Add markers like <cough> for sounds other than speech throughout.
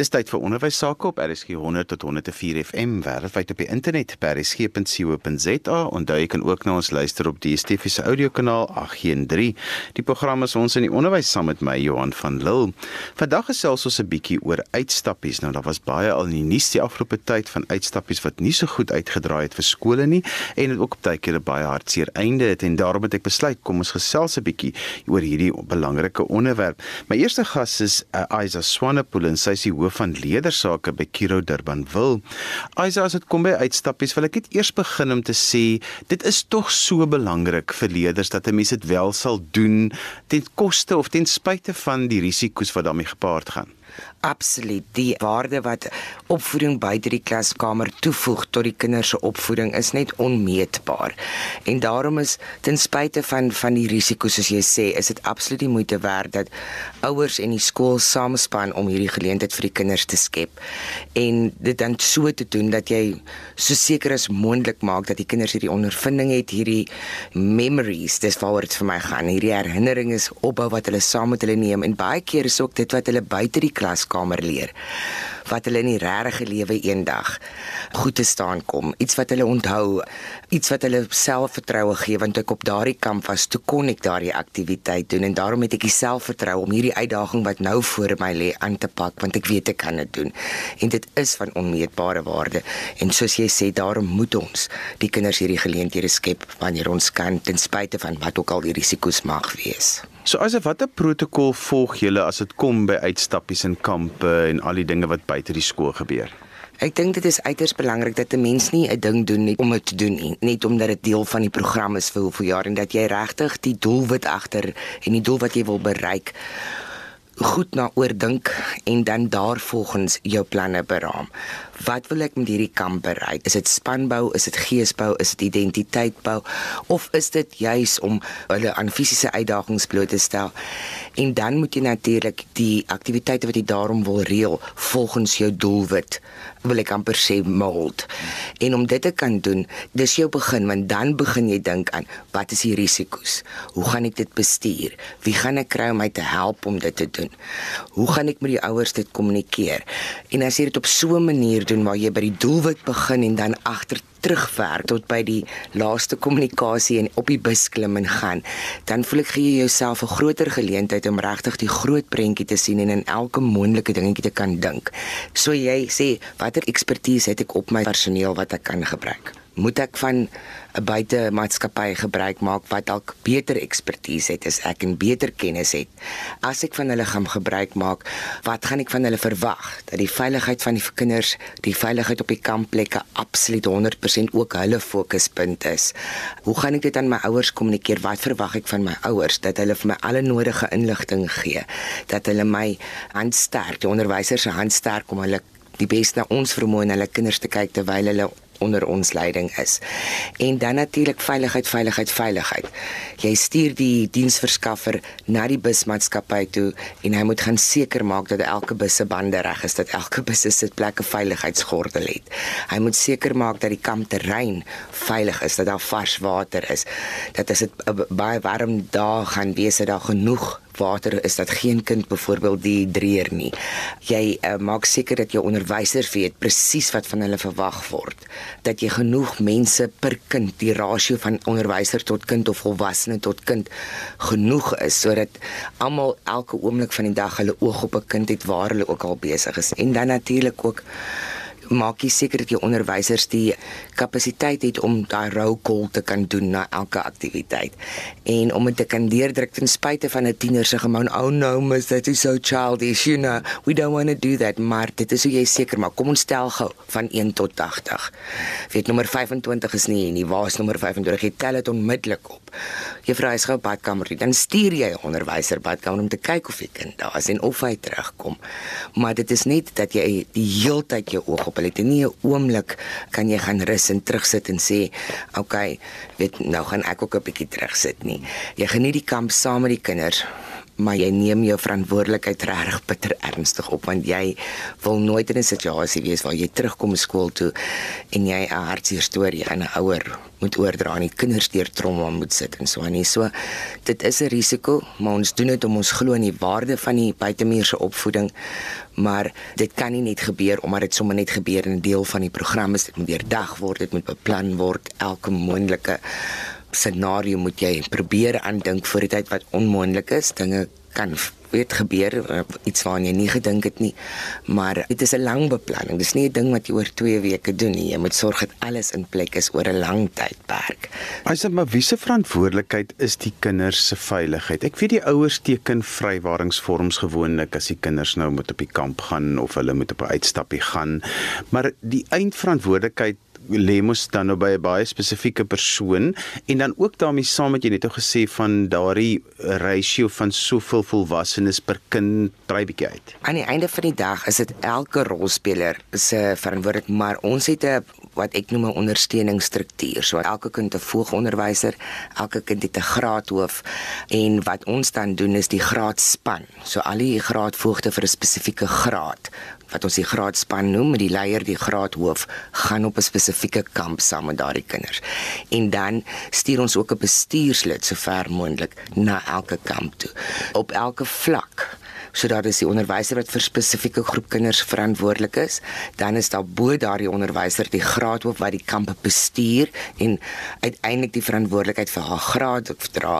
Dis tyd vir onderwys sake op RSG 100 tot 104 FM wêreldwyd op die internet by rsg.co.za en daar kan ook na ons luister op die DSTV se audiokanaal 813. Die program is ons in die onderwys saam met my Johan van Lille. Vandag gesels ons 'n bietjie oor uitstappies. Nou daar was baie al in die nuus die afgelope tyd van uitstappies wat nie so goed uitgedraai het vir skole nie en dit ook op tydjie 'n baie hartseer einde het en daarom het ek besluit kom ons gesels 'n bietjie oor hierdie belangrike onderwerp. My eerste gas is uh, Isa Swanepoel en sy is die hoof van leerdersake by Kiro Durban wil. Isa as dit kom by uitstappies, wil ek net eers begin om te sê dit is tog so belangrik vir leerders dat 'n mens dit wel sal doen ten koste of ten spyte van die risiko's wat daarmee gepaard gaan absoluut die waarde wat opvoeding buite die klaskamer toevoeg tot die kinders se opvoeding is net onmeetbaar. En daarom is ten spyte van van die risiko's soos jy sê, is dit absoluut die moeite werd dat ouers en die skool saamspan om hierdie geleentheid vir die kinders te skep. En dit dan so te doen dat jy so seker as moontlik maak dat die kinders hierdie ondervinding het, hierdie memories, dis waaroor dit vir my gaan. Hierdie herinneringe is opbou wat hulle saam met hulle neem en baie keer is ook dit wat hulle buite die klaskamer leer wat hulle in die regte lewe eendag goed te staan kom. Iets wat hulle onthou iets wat hulle selfvertroue gee want ek op daardie kamp was toe kon ek daardie aktiwiteit doen en daarom het ek die selfvertroue om hierdie uitdaging wat nou voor my lê aan te pak want ek weet ek kan dit doen. En dit is van onmeetbare waarde. En soos jy sê daarom moet ons die kinders hierdie geleenthede skep wanneer ons kan ten spyte van wat ook al die risiko's mag wees. So asof watter protokol volg julle as dit kom by uitstappies en kampe en al die dinge wat buite die skool gebeur? Ek dink dit is uiters belangrik dat 'n mens nie 'n ding doen net om dit te doen nie, net omdat dit deel van die program is vir hoeveel jaar en dat jy regtig die doelwit agter en die doel wat jy wil bereik goed na oordink en dan daarvolgens jou planne beraam. Wat wil ek met hierdie kamp bereik? Is dit spanbou, is dit geesbou, is dit identiteitbou of is dit juis om hulle aan fisiese uitdagings bloot te stel? En dan moet jy natuurlik die aktiwiteite wat jy daarom wil reël volgens jou doelwit wil ek amper sê mold. En om dit te kan doen, dis jou begin want dan begin jy dink aan wat is die risiko's? Hoe gaan ek dit bestuur? Wie gaan ek kry om my te help om dit te doen? Hoe gaan ek met die ouers dit kommunikeer? En as jy dit op so 'n manier doen waar jy by die doelwit begin en dan agter terugwerk tot by die laaste kommunikasie en op die bus klim en gaan, dan voel ek gee jy jouself 'n groter geleentheid om regtig die groot prentjie te sien en in elke moontlike dingetjie te kan dink. So jy sê, watter ekspertise het ek op my personeel wat ek kan gebruik? moet ek van 'n buitemaatskappy gebruik maak wat dalk beter ekspertise het as ek en beter kennis het. As ek van hulle gaan gebruik maak, wat gaan ek van hulle verwag? Dat die veiligheid van die kinders, die veiligheid op die kampplekke absoluut 100% ook hulle fokuspunt is. Hoe gaan ek dit aan my ouers kommunikeer? Wat verwag ek van my ouers dat hulle vir my alle nodige inligting gee? Dat hulle my handsterk, die onderwysers se handsterk om hulle die beste na ons vermoë en hulle kinders te kyk terwyl hulle onder ons leiding is. En dan natuurlik veiligheid, veiligheid, veiligheid. Jy stuur die diensverskaffer na die busmaatskappy toe en hy moet gaan seker maak dat elke bus se bande reg is, dat elke bus se sitplekke veiligheidsgordel het. Hy moet seker maak dat die kampterrein veilig is, dat daar vars water is, dat as dit baie warm dae gaan wees, dat daar genoeg water is dat geen kind byvoorbeeld dehydreer nie. Jy uh, maak seker dat jou onderwysers weet presies wat van hulle verwag word. Dat jy genoeg mense per kind, die rasio van onderwyser tot kind of volwassene tot kind genoeg is sodat almal elke oomblik van die dag hulle oog op 'n kind het waar hulle ook al besig is. En dan natuurlik ook maak jy seker dat jou onderwysers die kapasiteit het om daai roll call te kan doen na elke aktiwiteit. En om dit te kan deurdruk ten spyte van 'n tiener se gewoon oh no miss that is so childish you know we don't want to do that. Maar dit is hoe jy seker maak. Kom ons tel gou van 1 tot 80 weet nommer 25 is nie nie waar is nommer 25 jy tel dit onmiddellik op. Juffrou is gou badkamer. Dan stuur jy 'n onderwyser badkamer om te kyk of die kind daar is en of hy terugkom. Maar dit is net dat jy die heeltyd jou oog op hulle het nie 'n oomblik kan jy gaan rus en terugsit en sê okay weet nou gaan ek ook 'n bietjie terugsit nie. Jy geniet die kamp saam met die kinders maar jy neem jou verantwoordelikheid reg bitter ernstig op want jy wil nooit in 'n situasie wees waar jy terugkom skool toe en jy 'n hartseer storie aan 'n ouer moet oordra en die kinders deur trauma moet sit en so aan nie. So dit is 'n risiko, maar ons doen dit om ons glo in die waarde van die buitemuurse opvoeding. Maar dit kan nie net gebeur omdat dit sommer net gebeur in 'n deel van die program is. Dit moet deurdag word, dit moet beplan word. Elke moontlike scenario moet jy probeer aandink vir die tyd wat onmoontlik is. Dinge kan weet gebeur eh, iets waaraan jy nie gedink het nie. Maar dit is 'n lang beplanning. Dis nie 'n ding wat jy oor 2 weke doen nie. Jy moet sorg dat alles in plek is oor 'n lang tydperk. As dit maar wie se verantwoordelikheid is die kinders se veiligheid. Ek weet die ouers teken vrywaringsvorms gewoonlik as die kinders nou moet op die kamp gaan of hulle moet op 'n uitstappie gaan. Maar die eindverantwoordelikheid lê mos dan nou by 'n baie spesifieke persoon en dan ook daarmee saam met jy net nou gesê van daardie ratio van soveel volwassenes per kind dry bietjie uit. Aan die einde van die dag is dit elke rolspeler se verantwoordelik, maar ons het 'n wat ek noem 'n ondersteuningsstruktuur. So elke kind 'n volgonderwyser, elke kind 'n graadhoof en wat ons dan doen is die graadspan. So al die graadvoogte vir 'n spesifieke graad wat ons die graadspan noem met die leier die graadhoof gaan op 'n spesifieke kamp saam met daardie kinders. En dan stuur ons ook 'n bestuurslid so ver moontlik na elke kamp toe op elke vlak sodat dit is die onderwyser wat vir spesifieke groep kinders verantwoordelik is, dan is daar bo daardie onderwyser die graadhoof wat die kampe bestuur en uiteindelik die verantwoordelikheid vir haar graad dra.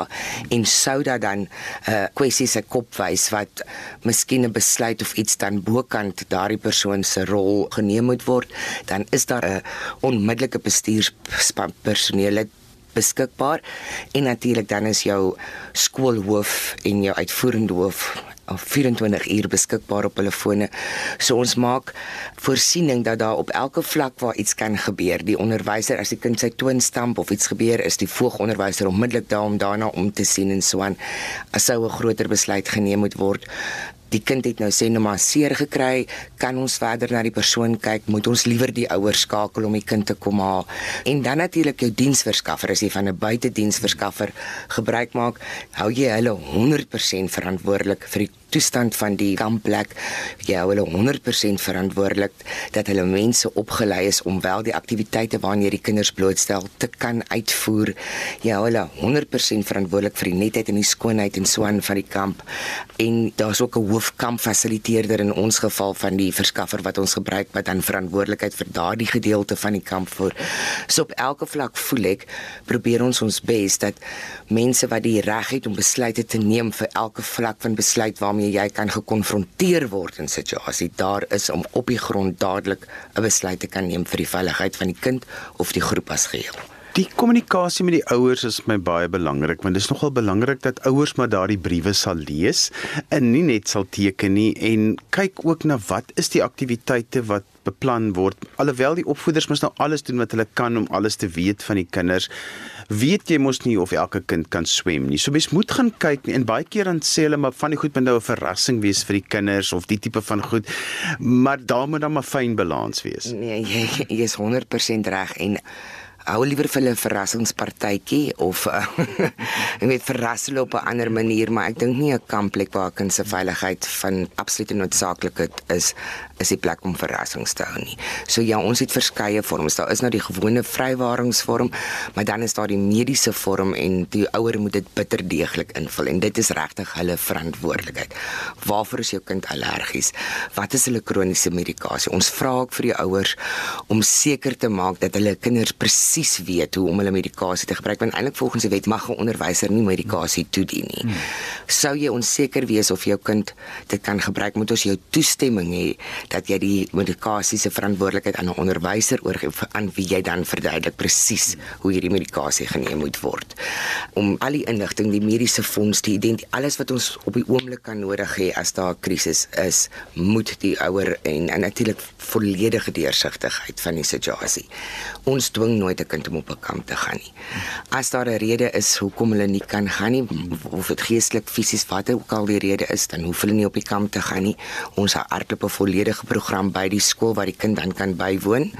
En sou dat dan 'n uh, kwessie se kop wys wat miskien 'n besluit of iets dan bokant daardie persoon se rol geneem moet word, dan is daar 'n onmiddellike bestuurspan personeel beskikbaar. En natuurlik dan is jou skoolhoof en jou uitvoerende hoof 24 uur beskikbaar op hulle fone. So ons maak voorsiening dat daar op elke vlak waar iets kan gebeur, die onderwyser as die kind sy toon stamp of iets gebeur, is die voogonderwyser onmiddellik daar om daarna om te sien en so aan. As sou 'n groter besluit geneem moet word, die kind het nou sê nou maar seer gekry, kan ons verder na die persoon kyk, moet ons liewer die ouers skakel om die kind te kom haal. En dan natuurlik jou diensverskaffer, as jy van 'n buitediensverskaffer gebruik maak, hou jy hulle 100% verantwoordelik vir die toestand van die kampplek. Jy hou hulle 100% verantwoordelik dat hulle mense opgelei is om wel die aktiwiteite waaraan jy die kinders blootstel te kan uitvoer. Jy hou hulle 100% verantwoordelik vir die netheid en die skoonheid en so aan van die kamp. En daar's ook 'n hoofkampfasiliteerder in ons geval van die verskaffer wat ons gebruik wat dan verantwoordelikheid vir daardie gedeelte van die kamp voer. So op elke vlak voel ek probeer ons ons bes dat mense wat die reg het om besluite te neem vir elke vlak van besluit waarmee jy kan gekonfronteer word in situasie daar is om op die grond dadelik 'n besluit te kan neem vir die veiligheid van die kind of die groep as geheel. Die kommunikasie met die ouers is my baie belangrik want dit is nogal belangrik dat ouers maar daardie briewe sal lees en nie net sal teken nie en kyk ook na wat is die aktiwiteite wat beplan word alhoewel die opvoeders mos nou alles doen wat hulle kan om alles te weet van die kinders weet jy mos nie of elke kind kan swem nie. So mens moet gaan kyk en baie keer dan sê hulle maar van die goed moet nou 'n verrassing wees vir die kinders of die tipe van goed maar daar moet dan maar fyn balans wees. Nee jy, jy is 100% reg en hou liewer vir 'n verrassingspartytjie of <laughs> uh, ek weet verras hulle op 'n ander manier, maar ek dink nie 'n kampplek waar kind se veiligheid van absolute noodsaaklikheid is is die plek om verrassings te hou nie. So ja, ons het verskeie vorms. Daar is nou die gewone vrywaringsvorm, maar dan is daar die mediese vorm en die ouer moet dit bitter deeglik invul en dit is regtig hulle verantwoordelikheid. Waarvoor is jou kind allergies? Wat is hulle kroniese medikasie? Ons vra ook vir die ouers om seker te maak dat hulle kinders presies presies weet hoe om hulle medikasie te gebruik want eintlik volgens die wet mag 'n onderwyser nie medikasie toedien nie. Hmm. Sou jy onseker wees of jou kind dit kan gebruik, moet ons jou toestemming hê dat jy die medikasie se verantwoordelikheid aan 'n onderwyser oorgee aan wie jy dan verduidelik presies hoe hierdie medikasie geneem moet word. Om al die inligting, die mediese fonds, die ident alles wat ons op die oomblik kan nodig hê as daar 'n krisis is, moet die ouer en, en natuurlik volledige deursigtigheid van die situasie. Ons dwing nooit met 'n kind om op 'n kamp te gaan nie. As daar 'n rede is hoekom hulle nie kan gaan nie, of dit geestelik, fisies wat ook al die rede is, dan hoef hulle nie op die kamp te gaan nie. Ons hardloop 'n volledige program by die skool waar die kind dan kan bywoon.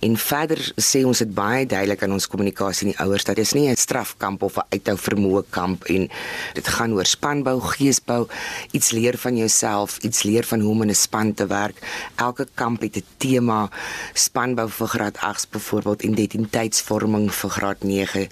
En verder sê ons dit baie duidelik aan ons kommunikasie met die ouers dat dit is nie 'n strafkamp of 'n uithou vermoë kamp en dit gaan oor spanbou, geesbou, iets leer van jouself, iets leer van hoe om in 'n span te werk. Elke kamp het 'n tema, spanbou vir graad 8 byvoorbeeld identiteitsvorming vir graad 9.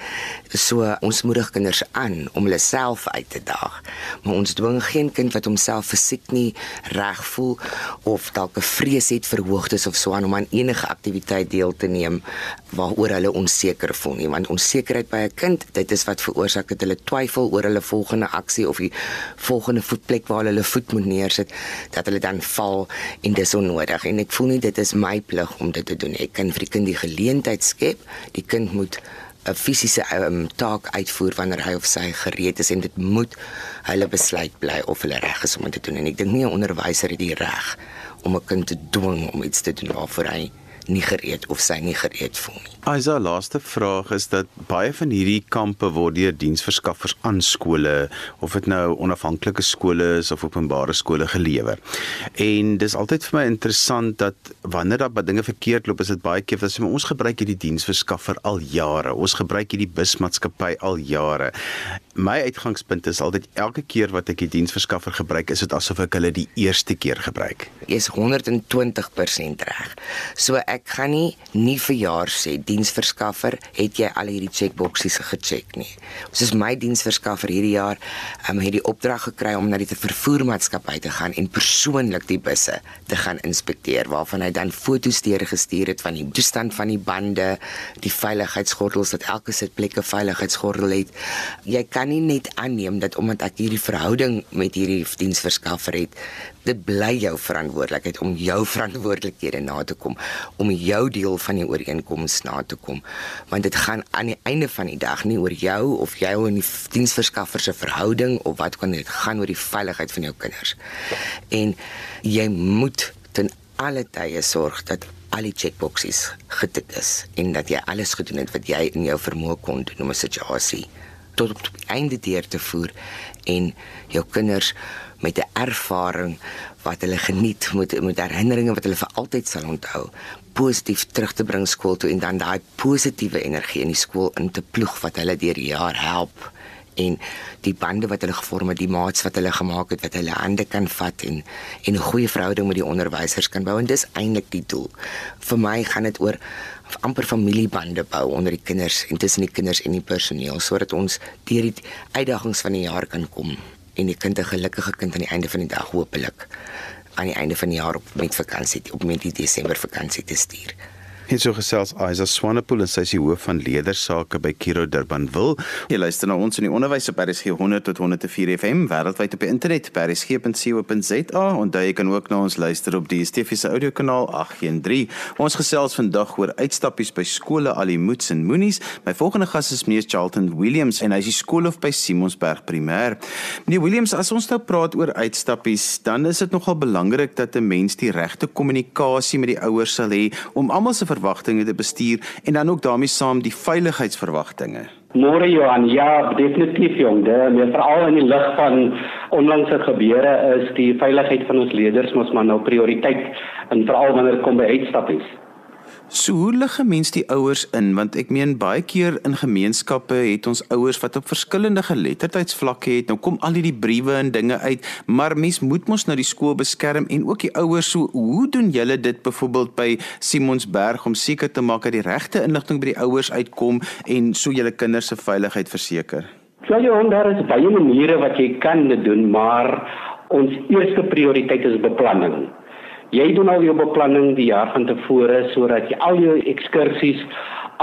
So ons moedig kinders aan om hulle self uit te daag. Maar ons dwing geen kind wat homself fisiek nie reg voel of dalk 'n vrees het vir hoogtes of so aan om aan enige aktiwiteit deel te neem waaroor hulle onseker voel nie, want onsekerheid by 'n kind, dit is wat veroorsaak dat hulle twyfel oor hulle volgende aksie of die volgende voetplek waar hulle voet moet neersit, dat hulle dan val en dis onnodig en ek voel nie dit is my plig om dit te doen. Ek kan vir die kind die geleentheid skep. Die kind moet 'n fisiese um, taak uitvoer wanneer hy of sy gereed is en dit moet hulle besluit bly of hulle reg is om dit te doen. En ek dink nie 'n onderwyser het die reg om 'n kind te dwing om iets te doen waarvoor hy nie gereed of sy nie gereed voel nie. Aisa laaste vraag is dat baie van hierdie kampe word deur diensverskaffers aan skole of dit nou onafhanklike skole is of openbare skole gelewer. En dis altyd vir my interessant dat wanneer daar dinge verkeerd loop, is dit baie keer dat ons gebruik hierdie diensverskaffer al jare. Ons gebruik hierdie busmaatskappy al jare. My uitgangspunt is altyd elke keer wat ek die diensverskaffer gebruik, is dit asof ek hulle die eerste keer gebruik. Jy is 120% reg. So ek gaan nie nie vir jaar sê diensverskaffer het jy al hierdie checkboksies gecheck nie. Ons is my diensverskaffer hierdie jaar um, het die opdrag gekry om na die vervoermaatskappy te gaan en persoonlik die busse te gaan inspekteer waarvan hy dan foto's deurgestuur het van die toestand van die bande, die veiligheidsgordels dat elke sitplek 'n veiligheidsgordel het. Jy kan nie net aanneem dat omdat ek hierdie verhouding met hierdie diensverskaffer het, dit bly jou verantwoordelikheid om jou verantwoordelikhede na te kom, om jou deel van die ooreenkoms na te kom, want dit gaan aan die einde van die dag nie oor jou of jy en die diensverskaffer se verhouding of wat kan dit gaan oor die veiligheid van jou kinders. En jy moet ten alle tye sorg dat al die checkboxes getik is en dat jy alles gedoen het wat jy in jou vermoë kon doen om 'n situasie tot op die einde deur te voer en jou kinders met 'n ervaring wat hulle geniet met met herinneringe wat hulle vir altyd sal onthou positief terug te bring skool toe en dan daai positiewe energie in die skool in te ploeg wat hulle deur die jaar help en die bande wat hulle gevorm het, die maats wat hulle gemaak het wat hulle hande kan vat en en 'n goeie verhouding met die onderwysers kan bou en dis eintlik die doel. Vir my gaan dit oor amper familiebande bou onder die kinders en tussen die kinders en die personeel sodat ons deur die uitdagings van die jaar kan kom en die kind 'n gelukkige kind aan die einde van die dag hopelik aan die einde van die jaar op met vakansie op met die Desember vakansie te stuur. En so gesels Isa Swanepoel en sy is die hoof van leerdersake by Kiro Durbanville. Jy luister na ons in die onderwys op RSG 100 tot 104 FM wêreldwyd op die internet by rsg.co.za en jy kan ook na ons luister op die DSTV se audiokanaal 813. Ons gesels vandag oor uitstappies by skole Alimuts en Moenies. My volgende gas is meneer Charlton Williams en hy is die skoolhoof by Simonsberg Primêr. Meneer Williams, as ons nou praat oor uitstappies, dan is dit nogal belangrik dat 'n mens die regte kommunikasie met die ouers sal hê om almal se verwagtinge te bestuur en dan ook daarmee saam die veiligheidsverwagtinge. Môre Johan, ja, definitief jong, dit veral in die lig van onlangse gebeure is die veiligheid van ons leerders mos maar nou prioriteit en veral wanneer dit kom by uitstappies. So hoe lig 'n mens die ouers in want ek meen baie keer in gemeenskappe het ons ouers wat op verskillende geletterdheidsvlakke het. Nou kom al hierdie briewe en dinge uit, maar mens moet mos nou die skool beskerm en ook die ouers. So hoe doen julle dit byvoorbeeld by Simonsberg om seker te maak dat die regte inligting by die ouers uitkom en so julle kinders se veiligheid verseker? Ja, jy hoor daar is baie maniere wat jy kan doen, maar ons eerste prioriteit is beplanning. Jy doen al jou beplanning die jaar van tevore sodat jy al jou ekskursies,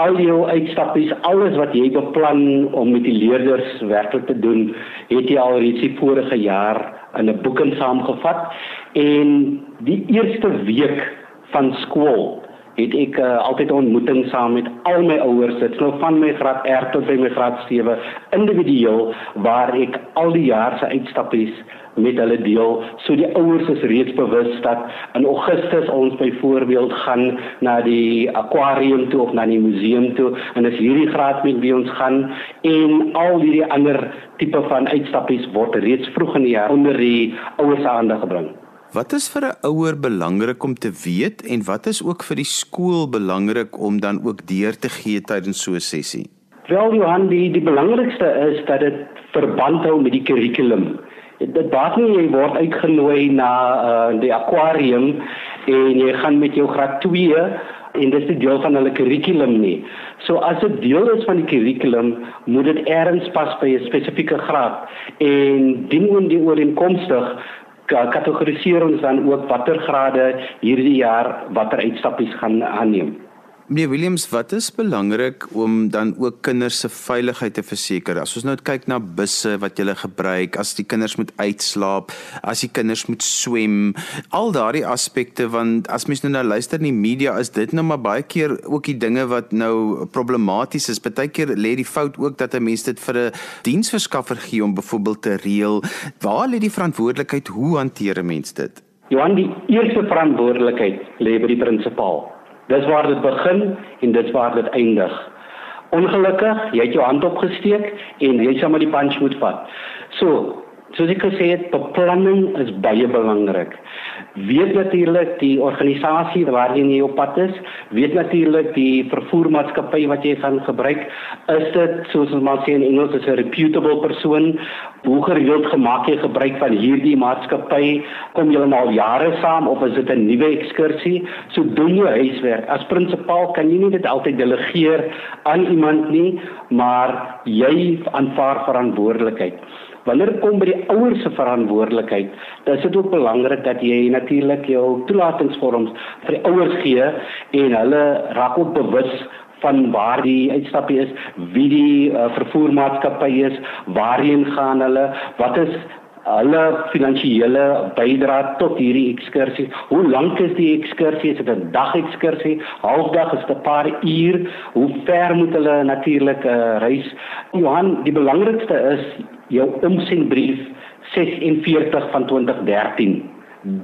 al jou uitstappies, alles wat jy beplan om met die leerders werklik te doen, het jy al reeds die vorige jaar in 'n boeking saamgevat. En die eerste week van skool het ek uh, altyd 'n ontmoeting saam met al my ouers, dit nou van my graad R tot by my graad 7, individueel waar ek al die jaar se uitstappies met hulle deel. So die ouers is reeds bewus dat in Augustus ons byvoorbeeld gaan na die akwarium toe of na die museum toe en as hierdie graad met wie ons gaan en al hierdie ander tipe van uitstappies word reeds vroeg in die jaar onder die ouers aandag gebring. Wat is vir 'n ouer belangrik om te weet en wat is ook vir die skool belangrik om dan ook deur te gee tydens so 'n sessie? Wel Johan, die die belangrikste is dat dit verband hou met die kurrikulum dit baat nie jy word uitgenooi na uh, die akwarium en jy gaan met jou graad 2 en dit is deel van hulle kurrikulum nie. So as dit deel is van die kurrikulum, moet dit erns pas by 'n spesifieke graad en dien oor die ooreenkomstig kategoriseer ons dan ook watter grade hierdie jaar watter uitstappies gaan aanneem. Meneer Williams, wat is belangrik om dan ook kinders se veiligheid te verseker? As ons nou kyk na busse wat jy gebruik, as die kinders moet uitslaap, as die kinders moet swem, al daardie aspekte want as mens nou nou luister in die media is dit nou maar baie keer ook die dinge wat nou problematies is. Partykeer lê die fout ook dat 'n mens dit vir 'n diensverskaffer gee om byvoorbeeld te reël. Waar lê die verantwoordelikheid? Hoe hanteer 'n mens dit? Johan, die eerste verantwoordelikheid lê by die prinsipaal. Dis waar dit begin en dit waar dit eindig. Ongelukkig, jy het jou hand opgesteek en jy sê maar die punch moet vat. So, soos ek gesê het, beplanning is baie belangrik. Weet natuurlik die organisasie waarheen jy op pad is, weet natuurlik die vervoermaatskappy wat jy gaan gebruik, is dit soos ons maar sê in Engels is 'n reputable persoon. Hoe gereeld gemaak jy gebruik van hierdie maatskappy? Kom julle nou al jare saam of is dit 'n nuwe ekskursie? So doen jou huiswerk. As prinsipaal kan jy nie dit altyd delegeer aan iemand nie, maar jy aanvaar verantwoordelikheid. Wanneer dit kom by die ouers se verantwoordelikheid, dan is dit ook belangrik dat jy natuurlik jou toelatingsvorms vir die ouers gee en hulle raak ook bewus van waar die uitstappie is, wie die uh, vervoermaatskappy is, waarheen gaan hulle, wat is hulle finansiële bydrae tot hierdie ekskursie. Hoe lank is die ekskursie? Is dit 'n dag ekskursie? Halfdag is dit 'n paar uur? Hoe ver moet hulle natuurlik uh, reis? Johan, die belangrikste is jou omsendbrief 46 van 2013.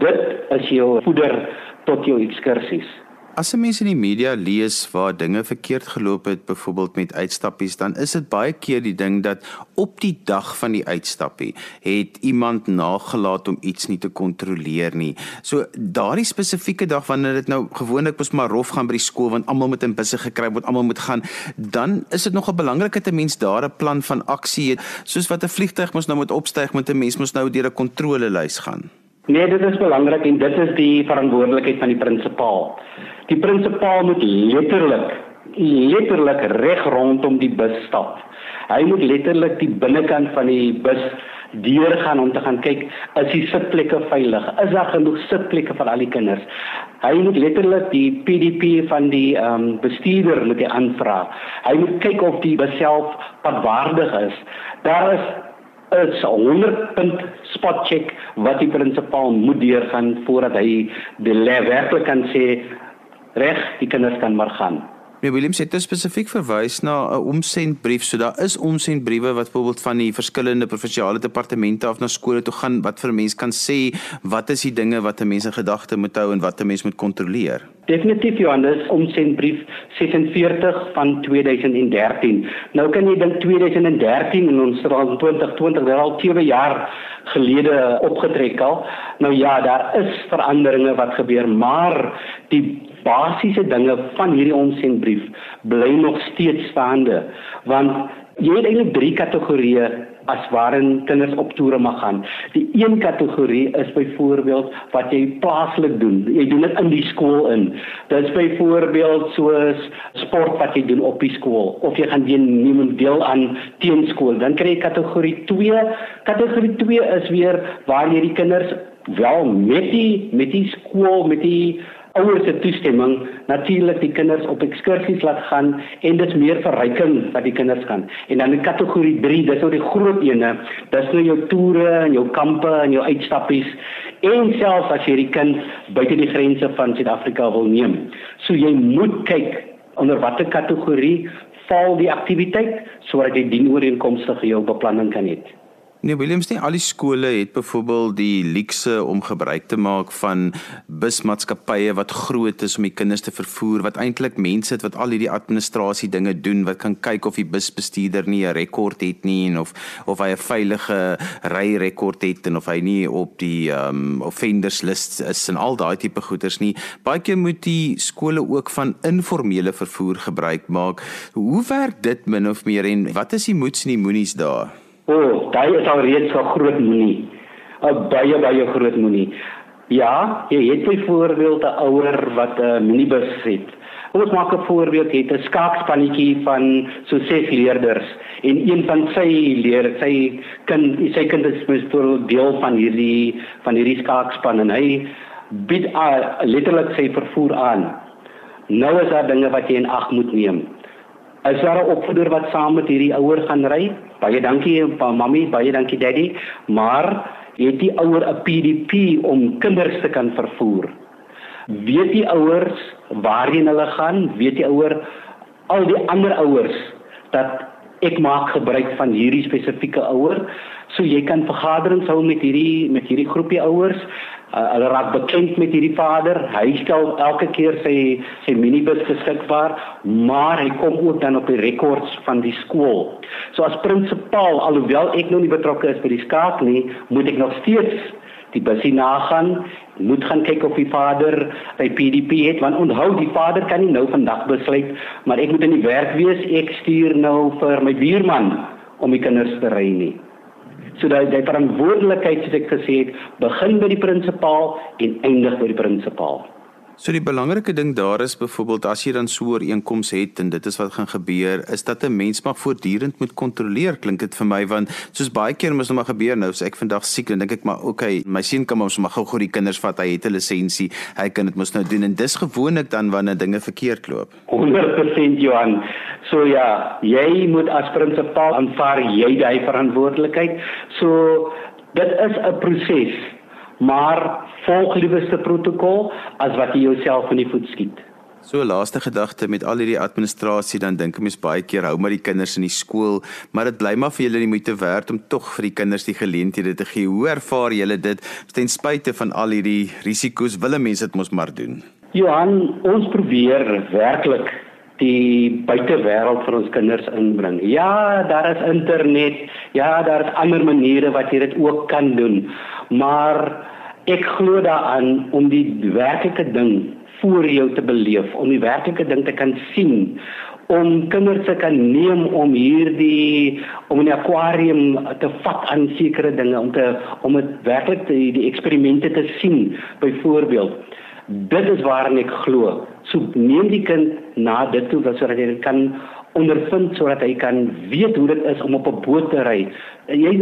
Dit is jou voeder tot jou ekskursies. As 'n mens in die media lees waar dinge verkeerd geloop het, byvoorbeeld met uitstappies, dan is dit baie keer die ding dat op die dag van die uitstappie het iemand nagelaat om iets nie te kontroleer nie. So daardie spesifieke dag wanneer dit nou gewoonlik mos maar rof gaan by die skool want almal moet in busse gekry word, almal moet gaan, dan is dit nogal belangrik dat 'n mens daar 'n plan van aksie het, soos wat 'n vliegtyg mos nou moet opstyg, moet 'n mens mos nou deur 'n kontrolelys gaan. Nee, dit is belangrik en dit is die verantwoordelikheid van die prinsipaal. Die prinsipaal moet letterlik letterlik reg rondom die bus stap. Hy moet letterlik die binnekant van die bus deur gaan om te gaan kyk is die sitplekke veilig? Is daar genoeg sitplekke vir al die kinders? Hy moet letterlik die PDP van die ehm um, bestuurder moet hy aanvra. Hy moet kyk of die bus self padwaardig is. Daar is is 'n 100 punt spot check wat die prinsipaal moet deurgaan voordat hy die werklik kan sê reg die kinders kan maar gaan. Nee Willem sê dit spesifiek verwys na 'n omsendbrief. So daar is omsendbriewe wat byvoorbeeld van die verskillende provinsiale departemente af na skole toe gaan wat vir mense kan sê wat is die dinge wat 'n mens in gedagte moet hou en wat 'n mens moet kontroleer. Definitief Johannes, omsendbrief 46 van 2013. Nou kan jy dink 2013 en ons raak 2020, dit al 7 jaar gelede opgetrek al. Nou ja, daar is veranderinge wat gebeur, maar die basiese dinge van hierdie omsendbrief bly nog steeds staande want jy het eintlik drie kategorieë as waarin kinders op toere mag gaan. Die een kategorie is byvoorbeeld wat jy plaaslik doen. Jy doen dit in die skool in. Dit is byvoorbeeld soos sport wat jy doen op die skool of jy gaan neem deel aan teenskool. Dan kry jy kategorie 2. Kategorie 2 is weer waar jy die kinders wel met die met die skool met die ouers se toestemming natuurlik die kinders op ekskursies laat gaan en dit is meer verryking wat die kinders gaan. En dan in kategorie 3, dis nou die groot ene, dis nou jou toere en jou kampe en jou uitstappies en selfs as jy die kind buite die grense van Suid-Afrika wil neem. So jy moet kyk onder watter kategorie val die aktiwiteit sodat jy dienooreenkomstig jou beplanning kan hê. Nee, Williams nie al die skole het byvoorbeeld die luukse om gebruik te maak van busmaatskappye wat groot is om die kinders te vervoer wat eintlik mense het wat al hierdie administrasie dinge doen wat kan kyk of die busbestuurder nie 'n rekord het nie en of of hy 'n veilige ry rekord het en of hy nie op die um offenders list is en al daai tipe goeders nie. Baie keer moet die skole ook van informele vervoer gebruik maak. Hoe werk dit min of meer en wat is die moets en die moenies daar? O, oh, daai is al reeds 'n groot moenie. 'n Baie baie groot moenie. Ja, jy het byvoorbeeld 'n ouer wat 'n minibus het. Ons maak 'n voorbeeld, het 'n skaakspannetjie van so ses leerders en een van sy leer, sy kind, sy kind is byvoorbeeld deel van hierdie van hierdie skaakspan en hy bied uh, letterlik sy vervoer aan. Nou is daar dinge wat jy in ag moet neem. Is daar 'n opvoeder wat saam met hierdie ouer gaan ry? Baie dankie pa mami, baie dankie daddy, maar het die ouer 'n PDP om kinders te kan vervoer? Weet die ouers waarheen hulle gaan? Weet die ouer al die ander ouers dat ek maak gebruik van hierdie spesifieke ouer? So jy kan vergaderings hou met hierdie met hierdie groepie ouers uh, hulle raak bekend met hierdie vader. Hy stel elke keer sy sy minibus beskikbaar, maar hy kom ook dan op die rekords van die skool. So as prinsipaal, alhoewel ek nou nie betrokke is by die skaak nie, moet ek nog steeds die busie nagaan, moet gaan kyk of die vader by PDP het, want onthou die vader kan nie nou vandag besluit, maar ek moet in die werk wees, ek stuur nou vir my buurman om die kinders te ry nie sodat die verantwoordelikheid soos ek gesê het begin by die prinsipaal en eindig by die prinsipaal. So die belangrike ding daar is byvoorbeeld as jy dan so 'n ooreenkoms het en dit is wat gaan gebeur, is dat 'n mens maar voortdurend moet kontroleer. Klink dit vir my want soos baie keer mos nou maar gebeur nou, as ek vandag siek en dink ek maar okay, my seun kan mos maar gou-gou die kinders vat, hy het 'n lisensie, hy kan dit mos nou doen en dis gewoonlik dan wanneer dinge verkeerd loop. 100% Johan. So ja, jy moet as prinsipaal aanvaar jy die verantwoordelikheid. So dit is 'n proses maar volg liewerste protokol as wat jy jouself in die voet skiet. So laaste gedagte met al hierdie administrasie dan dink ek mens baie keer hou maar die kinders in die skool, maar dit bly maar vir julle die moeite werd om tog vir die kinders die geleenthede te gee. Hoe ervaar julle dit ten spyte van al hierdie risiko's? Wille mense dit mos maar doen. Johan, ons probeer werklik die buitewêreld vir ons kinders inbring. Ja, daar is internet. Ja, daar is ander maniere wat jy dit ook kan doen. Maar ek glo daaraan om die werklike ding voor jou te beleef, om die werklike ding te kan sien om kinders te kan neem om hierdie om 'n akwarium te vat aan sekere dinge om te om dit werklik die, die eksperimente te sien byvoorbeeld dit is waarin ek glo so neem die kind na dit toe sodat hy kan ondervind sodat hy kan weet hoe dit is om op 'n boot te ry. Jy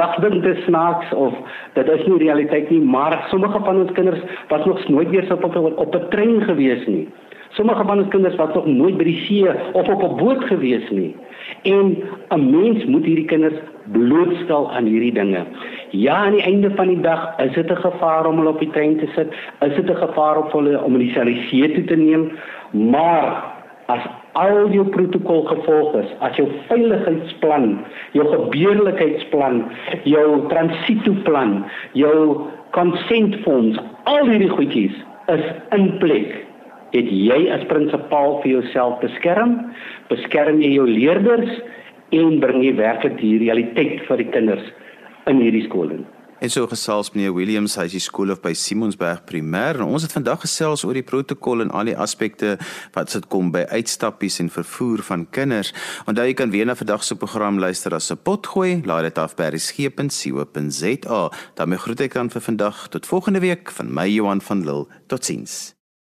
mag dink dit snaaks of dit is nie realiteit nie, maar sommige van ons kinders was nog nooit weer op op op 'n trein gewees nie. Sommige van ons kinders was nog nooit by die see of op 'n boot gewees nie. En 'n mens moet hierdie kinders blootstel aan hierdie dinge. Ja, aan die einde van die dag is dit 'n gevaar om hulle op die trein te sit. Is dit 'n gevaar op hulle om hulle see toe te neem? Maar as al jou protokol gevolg is, as jou veiligheidsplan, jou gebeurlikheidsplan, jou transitoplan, jou consentfonds, al hierdie goedjies is in plek. Het jy as prinsipaal vir jouself beskerm? Beskerm jy jou leerders en bring jy werklik die realiteit vir die kinders in hierdie skole? En so gesels meneer Williams, hy is die skoolhoof by Simonsberg Primêr en ons het vandag gesels oor die protokol en al die aspekte wat sit kom by uitstappies en vervoer van kinders. Onthou jy kan weer na vandag se program luister as 'n potgooi, laai dit af by resgep.co.za. daarmee groet ek dan vir vandag tot volgende week van my Johan van Lille. Totsiens.